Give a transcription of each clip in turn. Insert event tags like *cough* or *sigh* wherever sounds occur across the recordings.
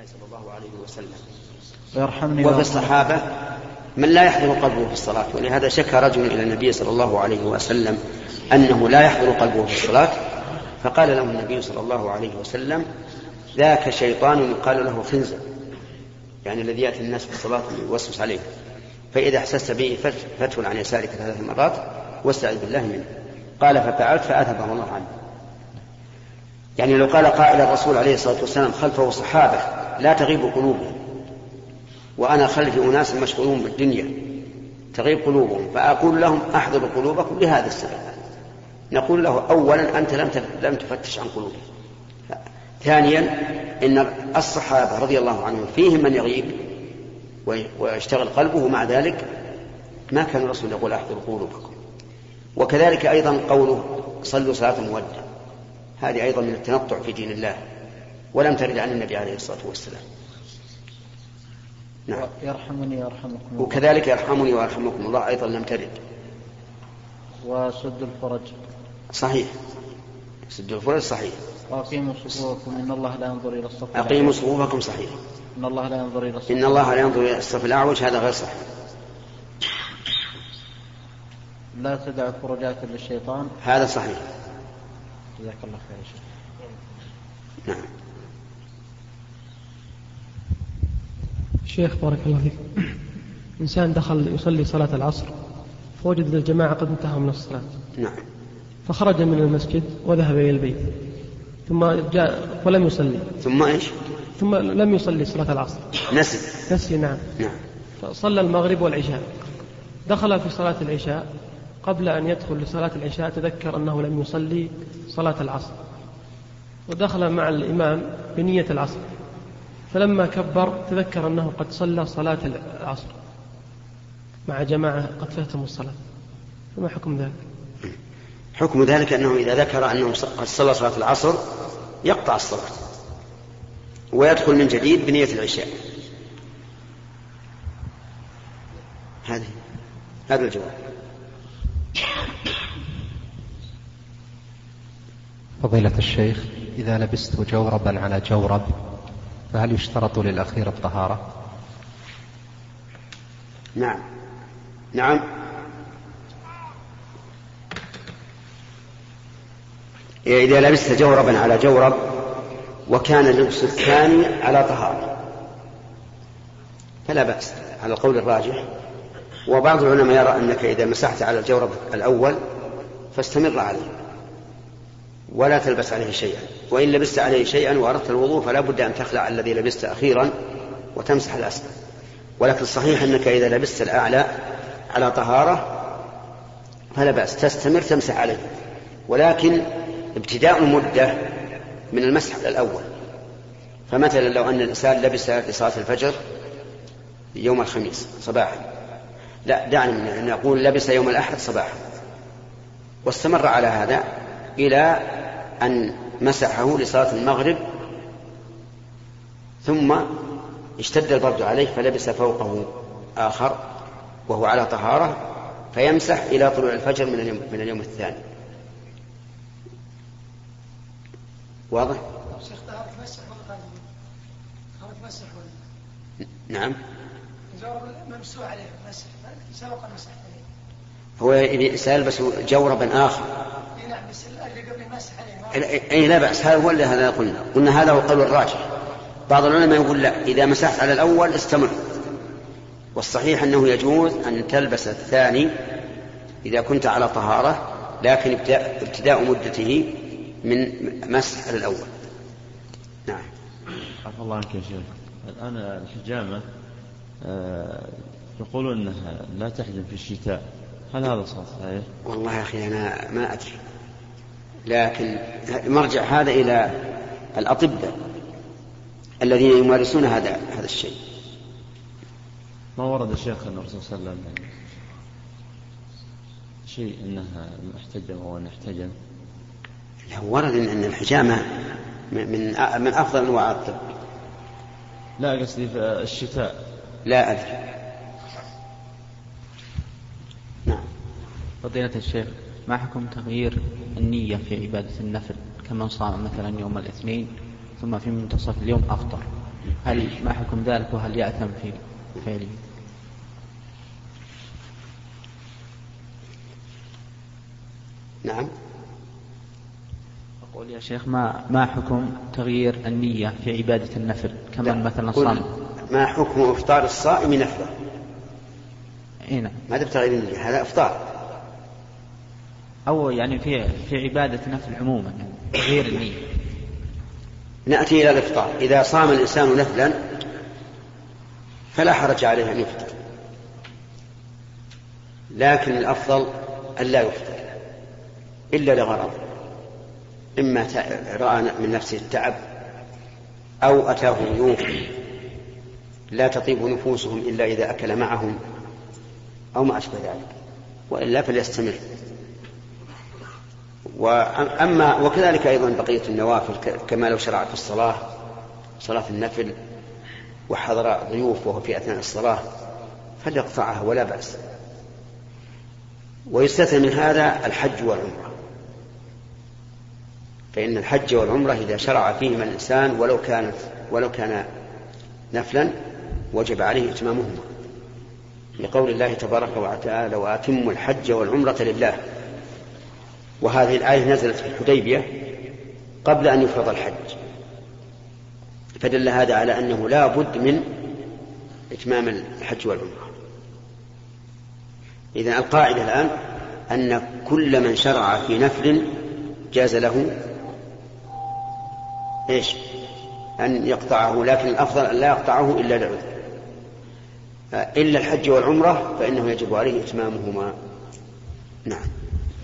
الله صلى الله عليه وسلم. ويرحمني وفي الصحابة من لا يحضر قلبه في الصلاة ولهذا شكى رجل إلى النبي صلى الله عليه وسلم أنه لا يحضر قلبه في الصلاة فقال له النبي صلى الله عليه وسلم ذاك شيطان يقال له خنزر. يعني الذي يأتي الناس في الصلاة ويوسوس عليه. فإذا أحسست به فتول عن يسارك ثلاث مرات واستعذ بالله منه. قال ففعلت فأذهبه الله عنه. يعني لو قال قائل الرسول عليه الصلاة والسلام خلفه صحابة لا تغيب قلوبهم. وأنا خلفي أناس مشغولون بالدنيا. تغيب قلوبهم. فأقول لهم أحضروا قلوبكم لهذا السبب. نقول له أولا أنت لم لم تفتش عن قلوبهم. ثانيا إن الصحابة رضي الله عنهم فيهم من يغيب ويشتغل قلبه مع ذلك ما كان الرسول يقول أحضروا قلوبكم. وكذلك أيضا قوله صلوا صلاة مودع هذه أيضا من التنطع في دين الله. ولم ترد عن النبي عليه الصلاة والسلام. نعم. يرحمني ويرحمكم الله. وكذلك يرحمني ويرحمكم الله أيضا لم ترد. وسد الفرج. صحيح. سد الفرج صحيح. وأقيموا صفوفكم. إن الله لا ينظر إلى الصف أقيموا صفوفكم صحيح. إن الله لا ينظر إلى الصف إن الله لا ينظر إلى الصف الأعوج هذا غير صحيح. لا تدع فرجات للشيطان. هذا صحيح. جزاك الله خير يا شيخ. نعم. شيخ بارك الله فيك. إنسان دخل يصلي صلاة العصر فوجد الجماعة قد انتهوا من الصلاة. نعم. فخرج من المسجد وذهب إلى البيت. ثم جاء ولم يصلي. ثم إيش؟ ثم لم يصلي صلاة العصر. نسي. نسي نعم. نعم. فصلى المغرب والعشاء. دخل في صلاة العشاء. قبل أن يدخل لصلاة العشاء تذكر أنه لم يصلي صلاة العصر. ودخل مع الإمام بنية العصر. فلما كبر تذكر أنه قد صلى صلاة العصر مع جماعة قد فاتهم الصلاة. فما حكم ذلك؟ حكم ذلك أنه إذا ذكر أنه قد صلى صلاة العصر يقطع الصلاة ويدخل من جديد بنية العشاء. هذه هذا الجواب. فضيلة الشيخ إذا لبست جوربا على جورب فهل يشترط للأخير الطهارة؟ نعم. نعم. إذا لبست جوربا على جورب وكان اللبس الثاني على طهارة. فلا بأس على القول الراجح. وبعض العلماء يرى أنك إذا مسحت على الجورب الأول فاستمر عليه. ولا تلبس عليه شيئا. وإن لبست عليه شيئا وأردت الوضوء فلا بد أن تخلع الذي لبست أخيرا وتمسح الأسفل. ولكن الصحيح أنك إذا لبست الأعلى على طهارة فلا بأس تستمر تمسح عليه. ولكن ابتداء المدة من المسح الأول. فمثلا لو أن الإنسان لبس لصلاة الفجر يوم الخميس صباحا. لا دعني أن نقول لبس يوم الأحد صباحا. واستمر على هذا. إلى أن مسحه لصلاة المغرب ثم اشتد البرد عليه فلبس فوقه آخر وهو على طهارة فيمسح إلى طلوع الفجر من اليوم, من اليوم الثاني. واضح؟ مسح نعم. ممسوح عليه مسح سبق مسح هو سيلبس جوربا آخر. نعم بس اللي قبل مسح عليه اي لا بأس. هذا هو اللي هذا قلنا. قلنا هذا هو القول الراجح. بعض العلماء يقول لا إذا مسحت على الأول استمر. والصحيح أنه يجوز أن تلبس الثاني إذا كنت على طهارة لكن ابتداء مدته من مسح على الأول. نعم. عفى الله عنك يا شيخ. الآن الحجامة آه، يقولون إنها لا تحجم في الشتاء. هل هذا صحيح؟ والله يا أخي أنا ما أدري. لكن مرجع هذا إلى الأطباء الذين يمارسون هذا هذا الشيء. ما ورد الشيخ أن الرسول صلى الله عليه وسلم شيء أنها احتجم أو أن احتجم ورد أن الحجامة من من أفضل أنواع الطب. لا قصدي في الشتاء. لا أدري. فضيلة الشيخ ما حكم تغيير النية في عبادة النفل؟ كمن صام مثلا يوم الاثنين ثم في منتصف اليوم أفطر. هل ما حكم ذلك وهل يأثم في فعله؟ نعم. أقول يا شيخ ما ما حكم تغيير النية في عبادة النفل. كمن مثلا صام. ما حكم إفطار الصائم نفله؟ إيه نعم. ما تبتغي النية؟ هذا إفطار. أو يعني في في عبادة نفل عموما تغيير النية. نأتي إلى الإفطار. إذا صام الإنسان نفلا فلا حرج عليه أن يفطر. لكن الأفضل أن لا يفطر إلا لغرض. إما رأى من نفسه التعب أو أتاه ضيوف لا تطيب نفوسهم إلا إذا أكل معهم أو ما أشبه ذلك. وإلا فليستمر. وأما وكذلك أيضا بقية النوافل كما لو شرع في الصلاة صلاة النفل وحضر ضيوف وهو في أثناء الصلاة فليقطعها ولا بأس. ويستثنى من هذا الحج والعمرة. فإن الحج والعمرة إذا شرع فيهما الإنسان ولو كانت ولو كان نفلا وجب عليه إتمامهما. لقول الله تبارك وتعالى وأتموا الحج والعمرة لله. وهذه الآية نزلت في الحديبية قبل أن يفرض الحج. فدل هذا على أنه لا بد من إتمام الحج والعمرة. إذا القاعدة الآن أن كل من شرع في نفل جاز له إيش؟ أن يقطعه لكن الأفضل أن لا يقطعه إلا لعذر. إلا الحج والعمرة فإنه يجب عليه إتمامهما. نعم.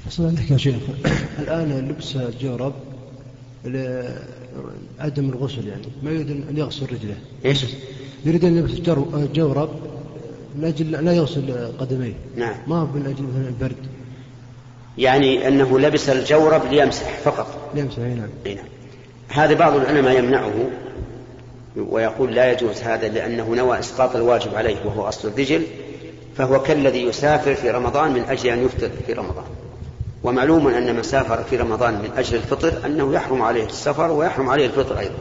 أصلا عندك يا شيخ. الآن لبس الجورب عدم الغسل يعني ما يريد أن يغسل رجله. إيش؟ يريد أن يلبس الجورب من أجل لا يغسل قدميه. نعم. ما هو من أجل مثلا البرد؟ يعني أنه لبس الجورب ليمسح فقط. ليمسح أي نعم. أي نعم. هذا بعض العلماء يمنعه ويقول لا يجوز هذا لأنه نوى إسقاط الواجب عليه وهو أصل الرجل فهو كالذي يسافر في رمضان من أجل أن يفطر في رمضان. ومعلوم أن من سافر في رمضان من أجل الفطر أنه يحرم عليه السفر ويحرم عليه الفطر أيضا.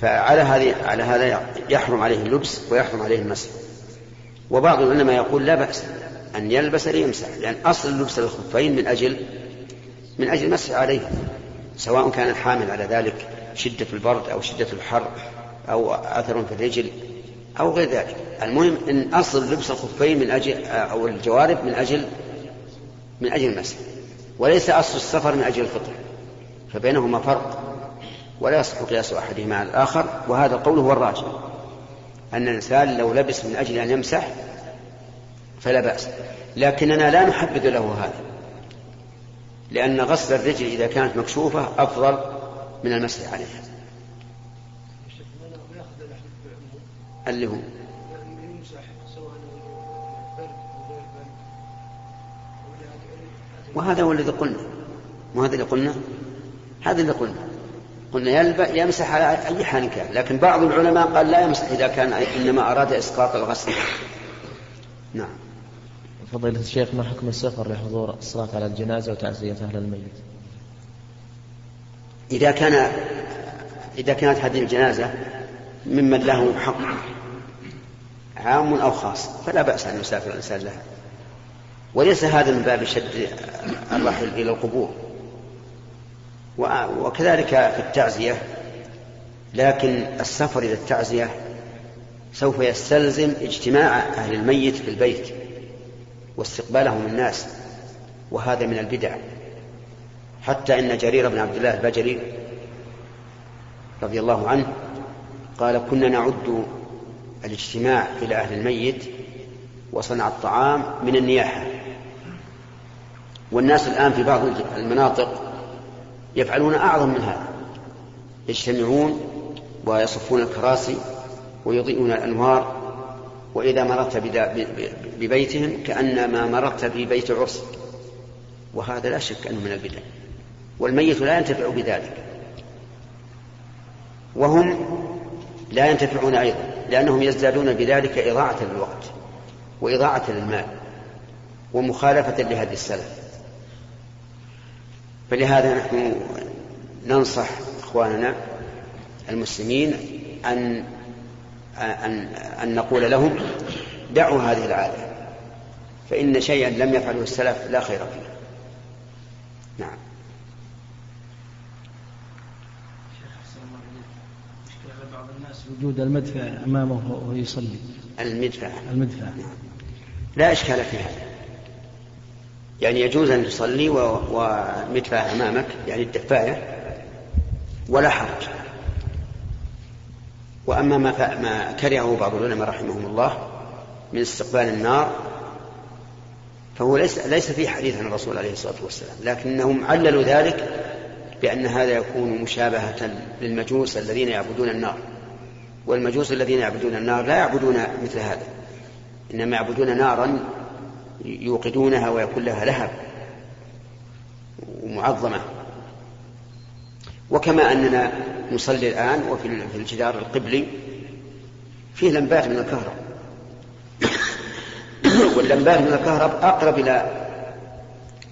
فعلى هذه على هذا يحرم عليه اللبس ويحرم عليه المسح. وبعض العلماء يقول لا بأس أن يلبس ليمسح لأن أصل لبس الخفين من أجل من أجل المسح عليه سواء كان الحامل على ذلك شدة البرد أو شدة الحر أو أثر في الرجل أو غير ذلك. المهم أن أصل لبس الخفين من أجل أو الجوارب من أجل من أجل المسح وليس أصل السفر من أجل الفطر فبينهما فرق ولا يصح قياس أحدهما على الآخر وهذا القول هو الراجح أن الإنسان لو لبس من أجل أن يمسح فلا بأس لكننا لا نحبذ له هذا لأن غسل الرجل إذا كانت مكشوفة أفضل من المسح عليها. اللي هو وهذا هو الذي قلنا. وهذا اللي قلنا؟ هذا اللي قلنا. قلنا يمسح على أي حال كان لكن بعض العلماء قال لا يمسح إذا كان إنما أراد إسقاط الغسل. نعم. فضيلة الشيخ ما حكم السفر لحضور الصلاة على الجنازة وتعزية أهل الميت؟ إذا كان إذا كانت هذه الجنازة ممن له حق عام أو خاص فلا بأس أن يسافر الإنسان لها. وليس هذا من باب شد الرحل إلى القبور. وكذلك في التعزية لكن السفر إلى التعزية سوف يستلزم اجتماع أهل الميت في البيت واستقبالهم الناس وهذا من البدع. حتى إن جرير بن عبد الله البجلي رضي الله عنه قال كنا نعد الاجتماع إلى أهل الميت وصنع الطعام من النياحة. والناس الآن في بعض المناطق يفعلون أعظم من هذا. يجتمعون ويصفون الكراسي ويضيئون الأنوار وإذا مررت ببيتهم كأنما مررت في بيت عرس. وهذا لا شك أنه من البدع. والميت لا ينتفع بذلك. وهم لا ينتفعون أيضا لأنهم يزدادون بذلك إضاعة للوقت وإضاعة للمال ومخالفة لهدي السلف. فلهذا نحن ننصح إخواننا المسلمين أن أن أن نقول لهم دعوا هذه العادة فإن شيئا لم يفعله السلف لا خير فيه. نعم. بعض الناس وجود المدفع أمامه وهو يصلي. المدفع. المدفع. لا إشكال في هذا. يعني يجوز أن تصلي ومدفع أمامك يعني الدفاية ولا حرج. وأما ما, ما كرهه بعض العلماء رحمهم الله من استقبال النار فهو ليس ليس فيه حديث عن الرسول عليه الصلاة والسلام لكنهم عللوا ذلك بأن هذا يكون مشابهة للمجوس الذين يعبدون النار. والمجوس الذين يعبدون النار لا يعبدون مثل هذا إنما يعبدون نارا يوقدونها ويكون لها لهب ومعظمة. وكما أننا نصلي الآن وفي في الجدار القبلي فيه لمبات من الكهرب. *coughs* واللمبات من الكهرب أقرب إلى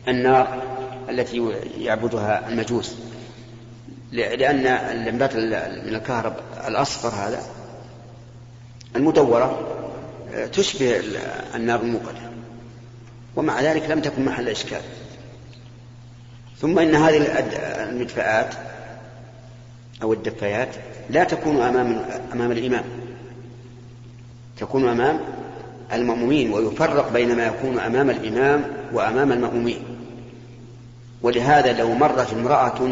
النار التي يعبدها المجوس. لأن اللمبات من الكهرب الأصفر هذا المدورة تشبه النار الموقدة. ومع ذلك لم تكن محل إشكال. ثم إن هذه المدفآت أو الدفايات لا تكون أمام أمام الإمام. تكون أمام المأمومين ويفرق بين ما يكون أمام الإمام وأمام المأمومين. ولهذا لو مرت امرأة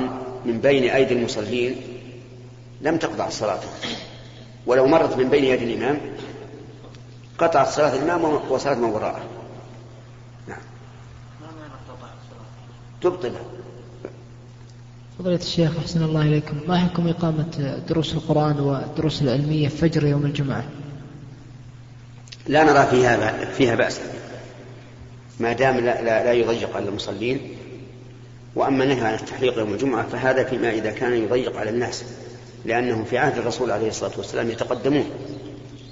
من بين أيدي المصلين لم تقطع الصلاة ولو مرت من بين يدي الإمام قطعت صلاة الإمام وصلاة من وراءه نعم تبطلها فضيلة الشيخ أحسن الله إليكم. ما حكم إقامة دروس القرآن والدروس العلمية فجر يوم الجمعة؟ لا نرى فيها فيها بأسا ما دام لا, لا, لا يضيق على المصلين وأما النهي عن التحليق يوم الجمعة فهذا فيما إذا كان يضيق على الناس لأنهم في عهد الرسول عليه الصلاة والسلام يتقدمون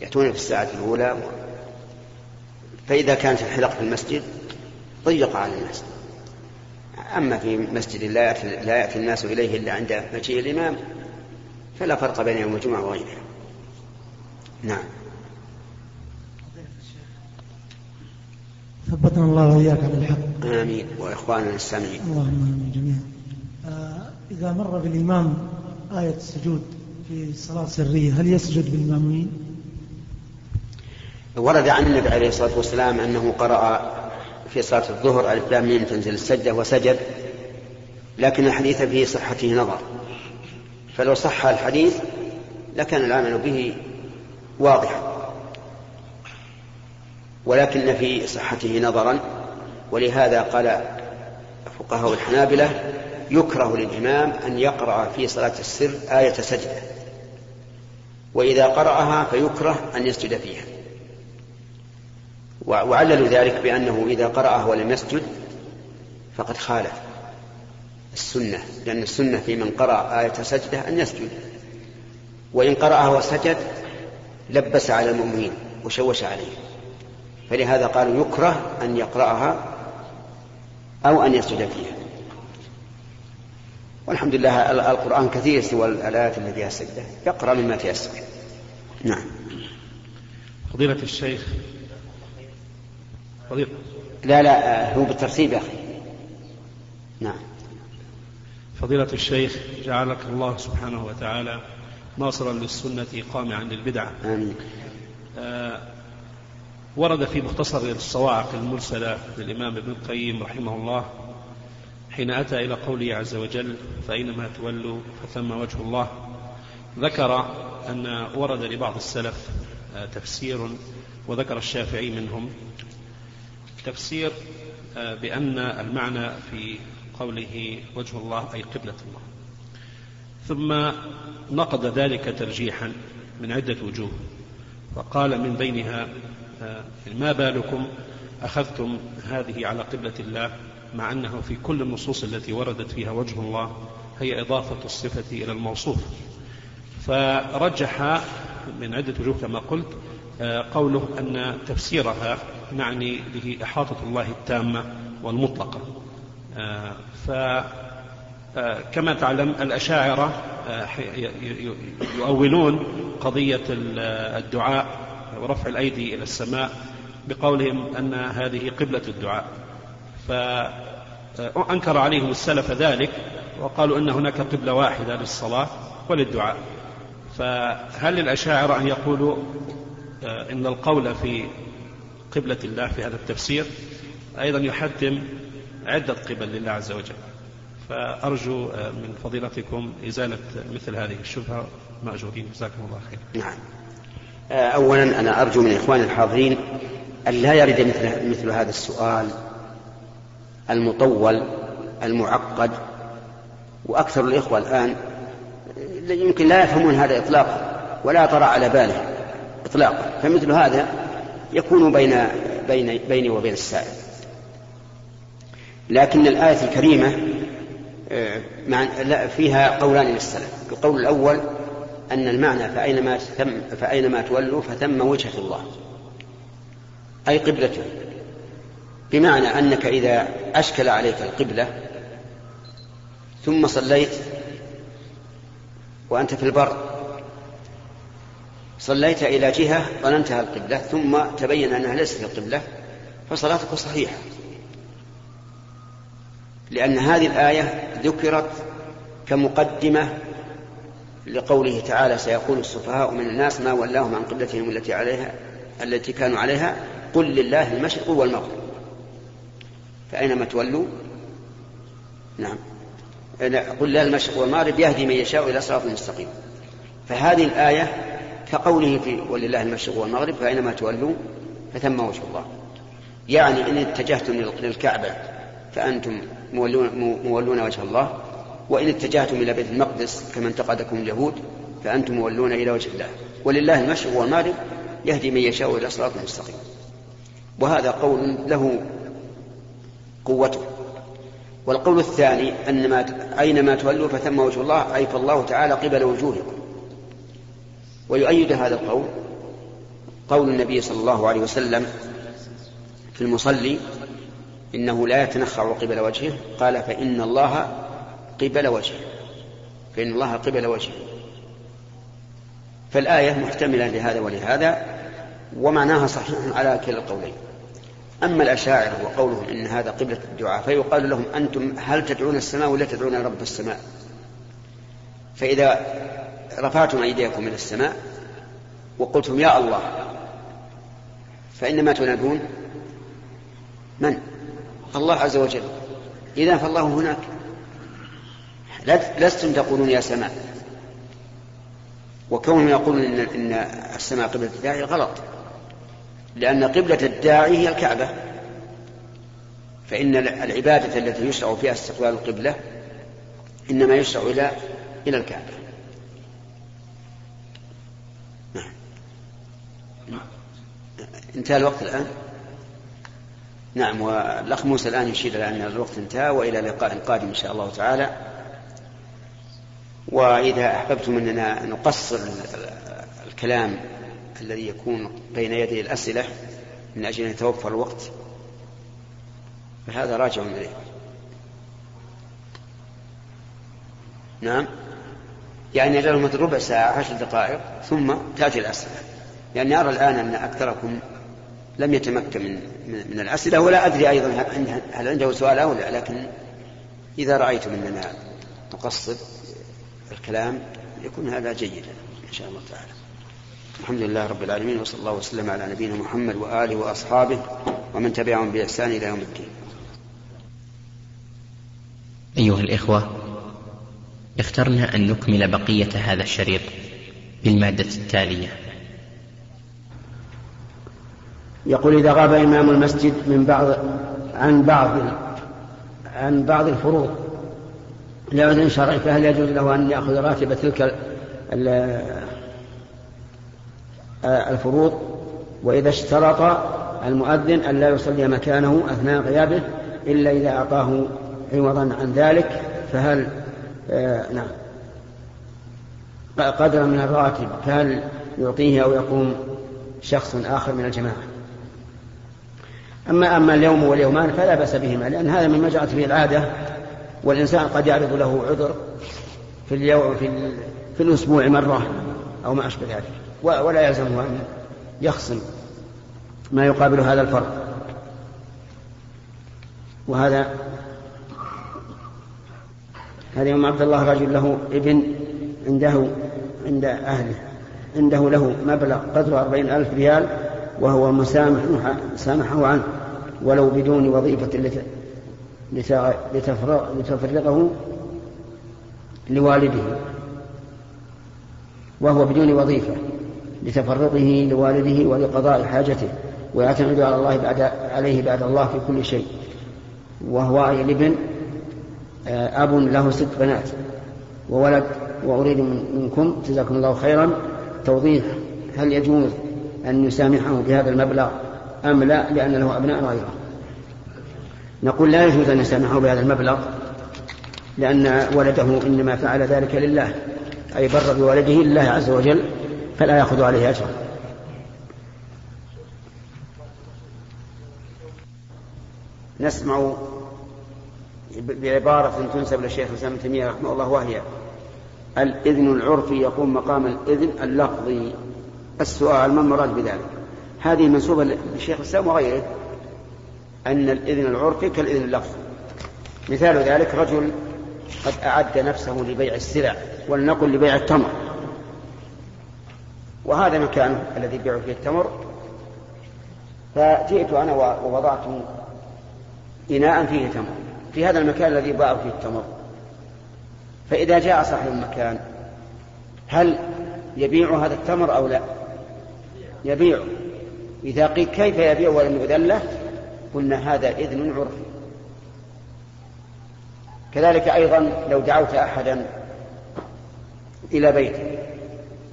يأتون في الساعة الأولى. فإذا كانت الحلق في المسجد ضيق على الناس. أما في مسجد لا يأتي, لا يأتي الناس إليه إلا عند مجيء الإمام فلا فرق بين يوم الجمعة وغيره نعم. ثبتنا الله وإياك على الحق آمين. وإخواننا السامعين. اللهم آمين جميعا. آه إذا مر بالإمام آية السجود في صلاة سرية هل يسجد بالمأمومين؟ ورد عن النبي عليه الصلاة والسلام أنه قرأ في صلاة الظهر ألف لام ميم تنزل السجدة وسجد لكن الحديث فيه صحته نظر. فلو صح الحديث لكان العمل به واضحا ولكن في صحته نظرا ولهذا قال فقهاء الحنابلة يكره للإمام أن يقرأ في صلاة السر آية سجدة وإذا قرأها فيكره أن يسجد فيها. وعللوا ذلك بأنه إذا قرأها ولم يسجد فقد خالف السنة لأن السنة في من قرأ آية سجدة أن يسجد. وإن قرأها وسجد لبس على المؤمنين وشوش عليهم فلهذا قالوا يكره أن يقرأها أو أن يسجد فيها. والحمد لله القرآن كثير سوى الآيات التي فيها يقرأ مما تيسر. نعم. فضيلة الشيخ فضيلة لا لا هو بالترتيب يا أخي. نعم. فضيلة الشيخ جعلك الله سبحانه وتعالى ناصرا للسنة قامعا للبدعة. آمين. آه ورد في مختصر الصواعق المرسلة للإمام ابن القيم رحمه الله حين أتى إلى قوله عز وجل فأينما تولوا فثم وجه الله. ذكر أن ورد لبعض السلف تفسير وذكر الشافعي منهم. تفسير بأن المعنى في قوله وجه الله أي قبلة الله. ثم نقض ذلك ترجيحا من عدة وجوه. وقال من بينها ما بالكم أخذتم هذه على قبلة الله مع أنه في كل النصوص التي وردت فيها وجه الله هي إضافة الصفة إلى الموصوف. فرجح من عدة وجوه كما قلت قوله أن تفسيرها نعني به إحاطة الله التامة والمطلقة. فكما تعلم الأشاعرة آه، يؤولون قضية الدعاء ورفع الأيدي إلى السماء بقولهم أن هذه قبلة الدعاء. فأنكر عليهم السلف ذلك وقالوا أن هناك قبلة واحدة للصلاة وللدعاء. فهل للأشاعرة أن يقولوا آه، إن القول في قبلة الله في هذا التفسير أيضا يحتم عدة قبل لله عز وجل. فأرجو آه، من فضيلتكم إزالة مثل هذه الشبهة. مأجورين جزاكم الله خير. نعم. آه، أولا أنا أرجو من إخواني الحاضرين أن لا يرد مثل, مثل هذا السؤال المطول المعقد وأكثر الإخوة الآن يمكن لا يفهمون هذا إطلاقا ولا طرأ على باله إطلاقا. فمثل هذا يكون بين بين بيني وبين السائل. لكن الآية الكريمة آه، فيها قولان للسلف. القول الأول أن المعنى فأينما, ثم فأينما تولوا فثم وجهة الله. أي قبلته. بمعنى أنك إذا أشكل عليك القبلة ثم صليت وأنت في البر صليت إلى جهة ظننتها القبلة ثم تبين أنها ليست القبلة فصلاتك صحيحة. لأن هذه الآية ذكرت كمقدمة لقوله تعالى سيقول السفهاء من الناس ما ولاهم عن قبلتهم التي عليها التي كانوا عليها قل لله المشرق والمغرب. فأينما تولوا؟ نعم. قل لا المشرق والمغرب يهدي من يشاء إلى صراط مستقيم. فهذه الآية كقوله في ولله المشرق والمغرب فأينما تولوا فثم وجه الله. يعني إن اتجهتم للكعبة فأنتم مولون, مولون وجه الله وإن اتجهتم إلى بيت المقدس كما انتقدكم اليهود فأنتم مولون إلى وجه الله. ولله المشرق والمغرب يهدي من يشاء إلى صراط مستقيم. وهذا قول له قوته. والقول الثاني أن ما أينما تولوا فثم وجه الله أي فالله تعالى قبل وجوهكم. ويؤيد هذا القول قول النبي صلى الله عليه وسلم في المصلي إنه لا يتنخع قبل وجهه قال فإن الله قبل وجهه فإن الله قبل وجهه. فالآية محتملة لهذا ولهذا ومعناها صحيح على كلا القولين. أما الأشاعرة وقولهم إن هذا قبلة الدعاء فيقال لهم أنتم هل تدعون السماء ولا تدعون رب السماء؟ فإذا رفعتم أيديكم إلى السماء وقلتم يا الله فإنما تنادون من؟ الله عز وجل. إذا فالله هناك. لستم تقولون يا سماء. وكونهم يقولون إن, إن السماء قبلة الداعي غلط. لأن قبلة الداعي هي الكعبة. فإن العبادة التي يشرع فيها استقبال القبلة إنما يشرع إلى إلى الكعبة. انتهى الوقت الآن؟ نعم والأخ موسى الآن يشير إلى أن الوقت انتهى وإلى لقاء قادم إن شاء الله تعالى. وإذا أحببتم أننا نقصر الكلام الذي يكون بين يدي الأسئلة من أجل أن يتوفر الوقت فهذا راجع إليه. نعم. يعني له مثل ربع ساعة عشر دقائق ثم تأتي الأسئلة. لأني أرى الآن أن أكثركم لم يتمكن من, من الأسئلة ولا أدري أيضا هل عنده سؤال أو لا لكن إذا رأيتم أننا نقصد الكلام يكون هذا جيدا إن شاء الله تعالى. الحمد لله رب العالمين وصلى الله وسلم على نبينا محمد وآله وأصحابه ومن تبعهم بإحسان إلى يوم الدين. أيها الإخوة اخترنا أن نكمل بقية هذا الشريط بالمادة التالية. يقول إذا غاب إمام المسجد من بعض عن بعض عن بعض الفروض. لعذر شرعي فهل يجوز له أن يأخذ راتب تلك الفروض؟ وإذا اشترط المؤذن أن لا يصلي مكانه أثناء غيابه إلا إذا أعطاه عوضا عن ذلك. فهل آه نعم. قدر من الراتب. فهل يعطيه أو يقوم شخص آخر من الجماعة؟ أما أما اليوم واليومان فلا بأس بهما لأن هذا مما جرت به العادة والإنسان قد يعرض له عذر في اليوم في. في الأسبوع مرة أو ما أشبه ذلك ولا يلزمه أن يخصم ما يقابل هذا الفرق وهذا هذا يوم عبد الله رجل له ابن عنده عند أهله عنده له مبلغ قدره أربعين ألف ريال وهو مسامح سامحه عنه ولو بدون وظيفة لتفرغه لوالده وهو بدون وظيفة لتفرغه لوالده ولقضاء حاجته ويعتمد على الله بعد عليه بعد الله في كل شيء. وهو الابن آه، أب له ست بنات وولد وأريد منكم جزاكم الله خيرا توضيح هل يجوز أن يسامحه بهذا المبلغ؟ أم لا لأن له أبناء غيره. نقول لا يجوز أن يسامحه بهذا المبلغ لأن ولده إنما فعل ذلك لله أي بر بولده لله عز وجل فلا يأخذ عليه أجرا. نسمع بعبارة تنسب للشيخ الإسلام تيمية رحمه الله وهي الإذن العرفي يقوم مقام الإذن اللفظي. السؤال ما المراد بذلك؟ هذه منسوبة للشيخ الإسلام وغيره أن الإذن العرفي كالإذن اللفظي مثال ذلك رجل قد أعد نفسه لبيع السلع ولنقل لبيع التمر. وهذا مكانه الذي يبيع فيه التمر. فجئت أنا ووضعت إناء فيه تمر. في هذا المكان الذي يباع فيه التمر. فإذا جاء صاحب المكان هل يبيع هذا التمر أو لا؟ يبيع. إذا قيل كيف يبيع ولم يؤذن له قلنا هذا إذن عرفي كذلك أيضا لو دعوت أحدا إلى بيتك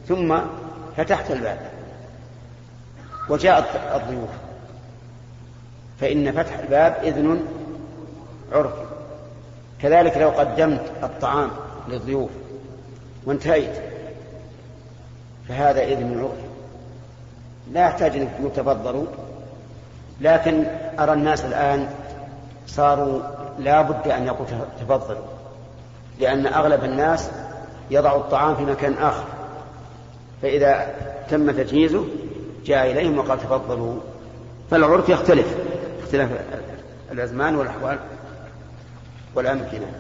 ثم فتحت الباب وجاءت الضيوف فإن فتح الباب إذن عرفي كذلك لو قدمت الطعام للضيوف وانتهيت فهذا إذن عرفي لا يحتاج أن تفضلوا لكن أرى الناس الآن صاروا لا بد أن يقول تفضلوا لأن أغلب الناس يضع الطعام في مكان آخر فإذا تم تجهيزه جاء إليهم وقال تفضلوا. فالعرف يختلف اختلاف الأزمان والأحوال والأمكنة.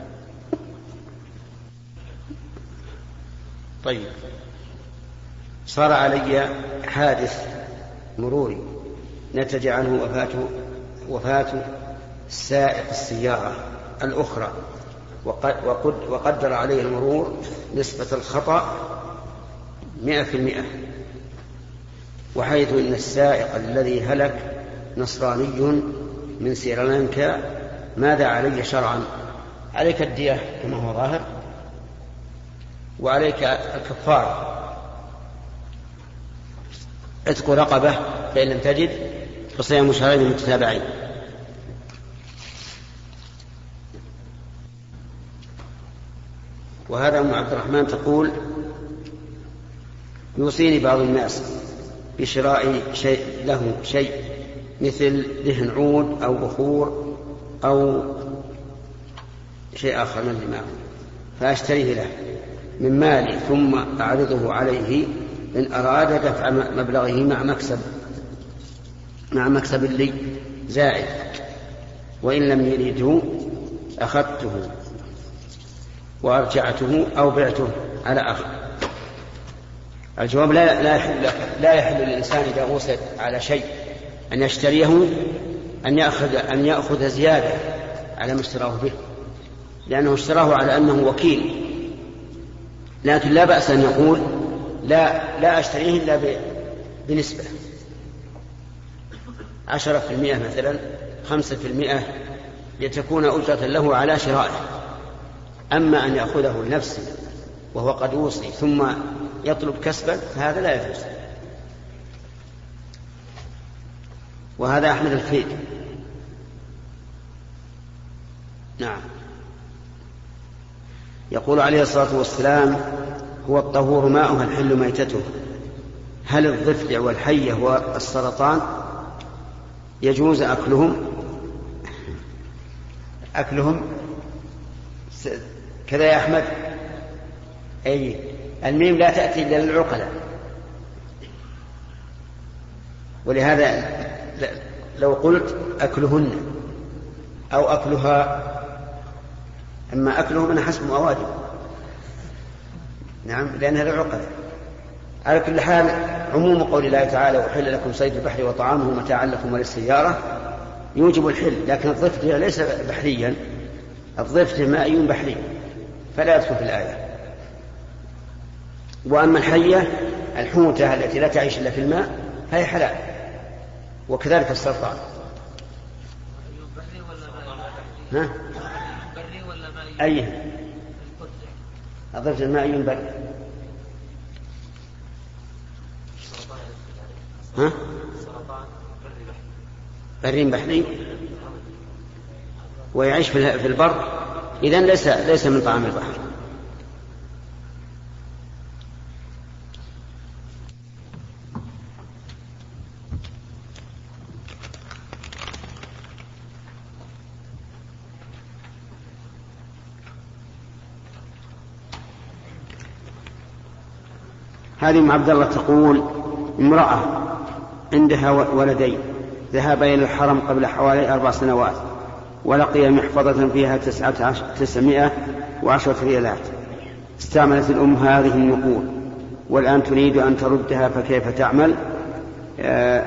طيب. صار علي حادث مروري نتج عنه وفاة وفاة سائق السيارة الأخرى وقدر عليه المرور نسبة الخطأ مئة في المئة. وحيث إن السائق الذي هلك نصراني من سريلانكا ماذا علي شرعا؟ عليك الدية كما هو ظاهر وعليك الكفارة. عتق رقبة فإن لم تجد فصيام شهرين متتابعين. وهذا أم عبد الرحمن تقول يوصيني بعض الناس بشراء شيء له شيء مثل دهن عود أو بخور أو شيء آخر من معه فأشتريه له من مالي ثم أعرضه عليه إن أراد دفع مبلغه مع مكسب مع مكسب لي زائد. وإن لم يريده أخذته وأرجعته أو بعته على آخر. الجواب لا لا يحل لا يحل للإنسان إذا وصل على شيء أن يشتريه أن يأخذ أن يأخذ زيادة على ما اشتراه به. لأنه اشتراه على أنه وكيل. لكن لا بأس أن يقول لا لا أشتريه إلا بنسبة. عشرة في المئة مثلا خمسة في المئة لتكون أجرة له على شرائه. أما أن يأخذه لنفسه وهو قد أوصي ثم يطلب كسبا فهذا لا يجوز. وهذا أحمد الفيد. نعم. يقول عليه الصلاة والسلام هو الطهور ماؤها الحل ميتته. هل الضفدع والحية والسرطان يجوز أكلهم؟ أكلهم؟ كذا يا أحمد. أي الميم لا تأتي إلا للعقلاء. ولهذا لو قلت أكلهن أو أكلها أما أكلهم أنا حسب واجب نعم لأنها للعقلاء على كل حال عموم قول الله تعالى أحل لكم صيد البحر وطعامه متاعا لكم وللسيارة. يوجب الحل لكن الضفدع ليس بحريا. الضفدع مائي بحري فلا يدخل في الآية. وأما الحية الحوتة التي لا تعيش إلا في الماء فهي حلال. وكذلك السرطان ها؟ أي؟ الضفدع المائي بري ها؟ بري بحري. ويعيش في البر. إذا ليس ليس من طعام البحر. هذه أم عبد الله تقول امرأة عندها ولدين ذهب إلى الحرم قبل حوالي أربع سنوات ولقي محفظة فيها تسعة عشر تسعمائة وعشرة ريالات. استعملت الأم هذه النقود والآن تريد أن تردها فكيف تعمل؟ آه،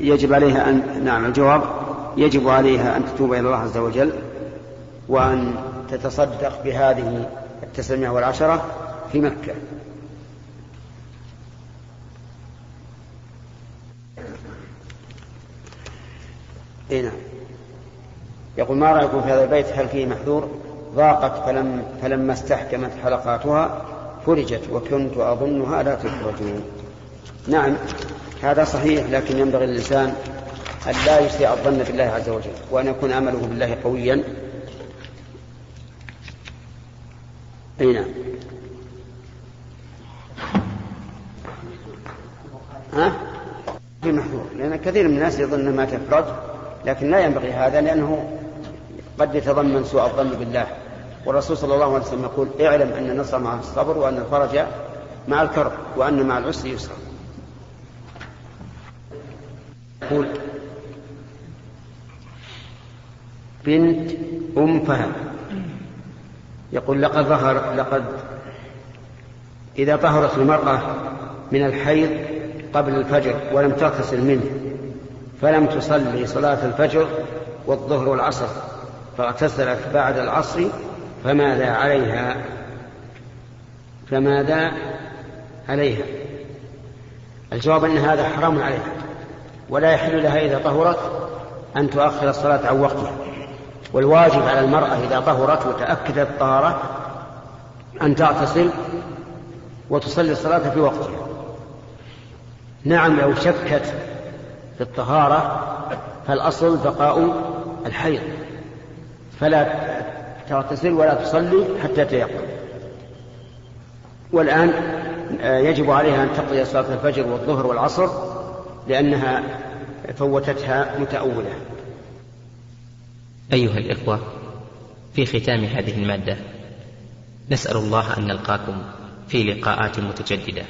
يجب عليها أن نعم الجواب يجب عليها أن تتوب إلى الله عز وجل وأن تتصدق بهذه التسعمائة والعشرة في مكة. إي نعم. يقول ما رأيكم في هذا البيت؟ هل فيه محذور؟ ضاقت فلم فلما استحكمت حلقاتها فرجت وكنت أظنها لا تخرج نعم هذا صحيح لكن ينبغي للإنسان أن لا يسيء الظن بالله عز وجل وأن يكون امله بالله قويا. إي نعم. ها؟ في محذور لأن كثير من الناس يظن ما تفرج لكن لا ينبغي هذا لأنه قد يتضمن سوء الظن بالله. والرسول صلى الله عليه وسلم يقول اعلم أن النصر مع الصبر وأن الفرج مع الكرب وأن مع العسر يسرا. يقول بنت أم فهد يقول لقد ظهر لقد إذا طهرت المرأة من الحيض قبل الفجر ولم تغتسل منه فلم تصلي صلاة الفجر والظهر والعصر فاغتسلت بعد العصر فماذا عليها؟ فماذا عليها؟ الجواب أن هذا حرام عليها ولا يحل لها إذا طهرت أن تؤخر الصلاة عن وقتها. والواجب على المرأة إذا طهرت وتأكدت الطهارة أن تغتسل وتصلي الصلاة في وقتها. نعم لو شكت في الطهارة فالأصل بقاء الحيض. فلا تغتسل ولا تصلي حتى تيقن. والآن آه، يجب عليها أن تقضي صلاة الفجر والظهر والعصر لأنها فوتتها متأولة. أيها الإخوة في ختام هذه المادة نسأل الله أن نلقاكم في لقاءات متجددة.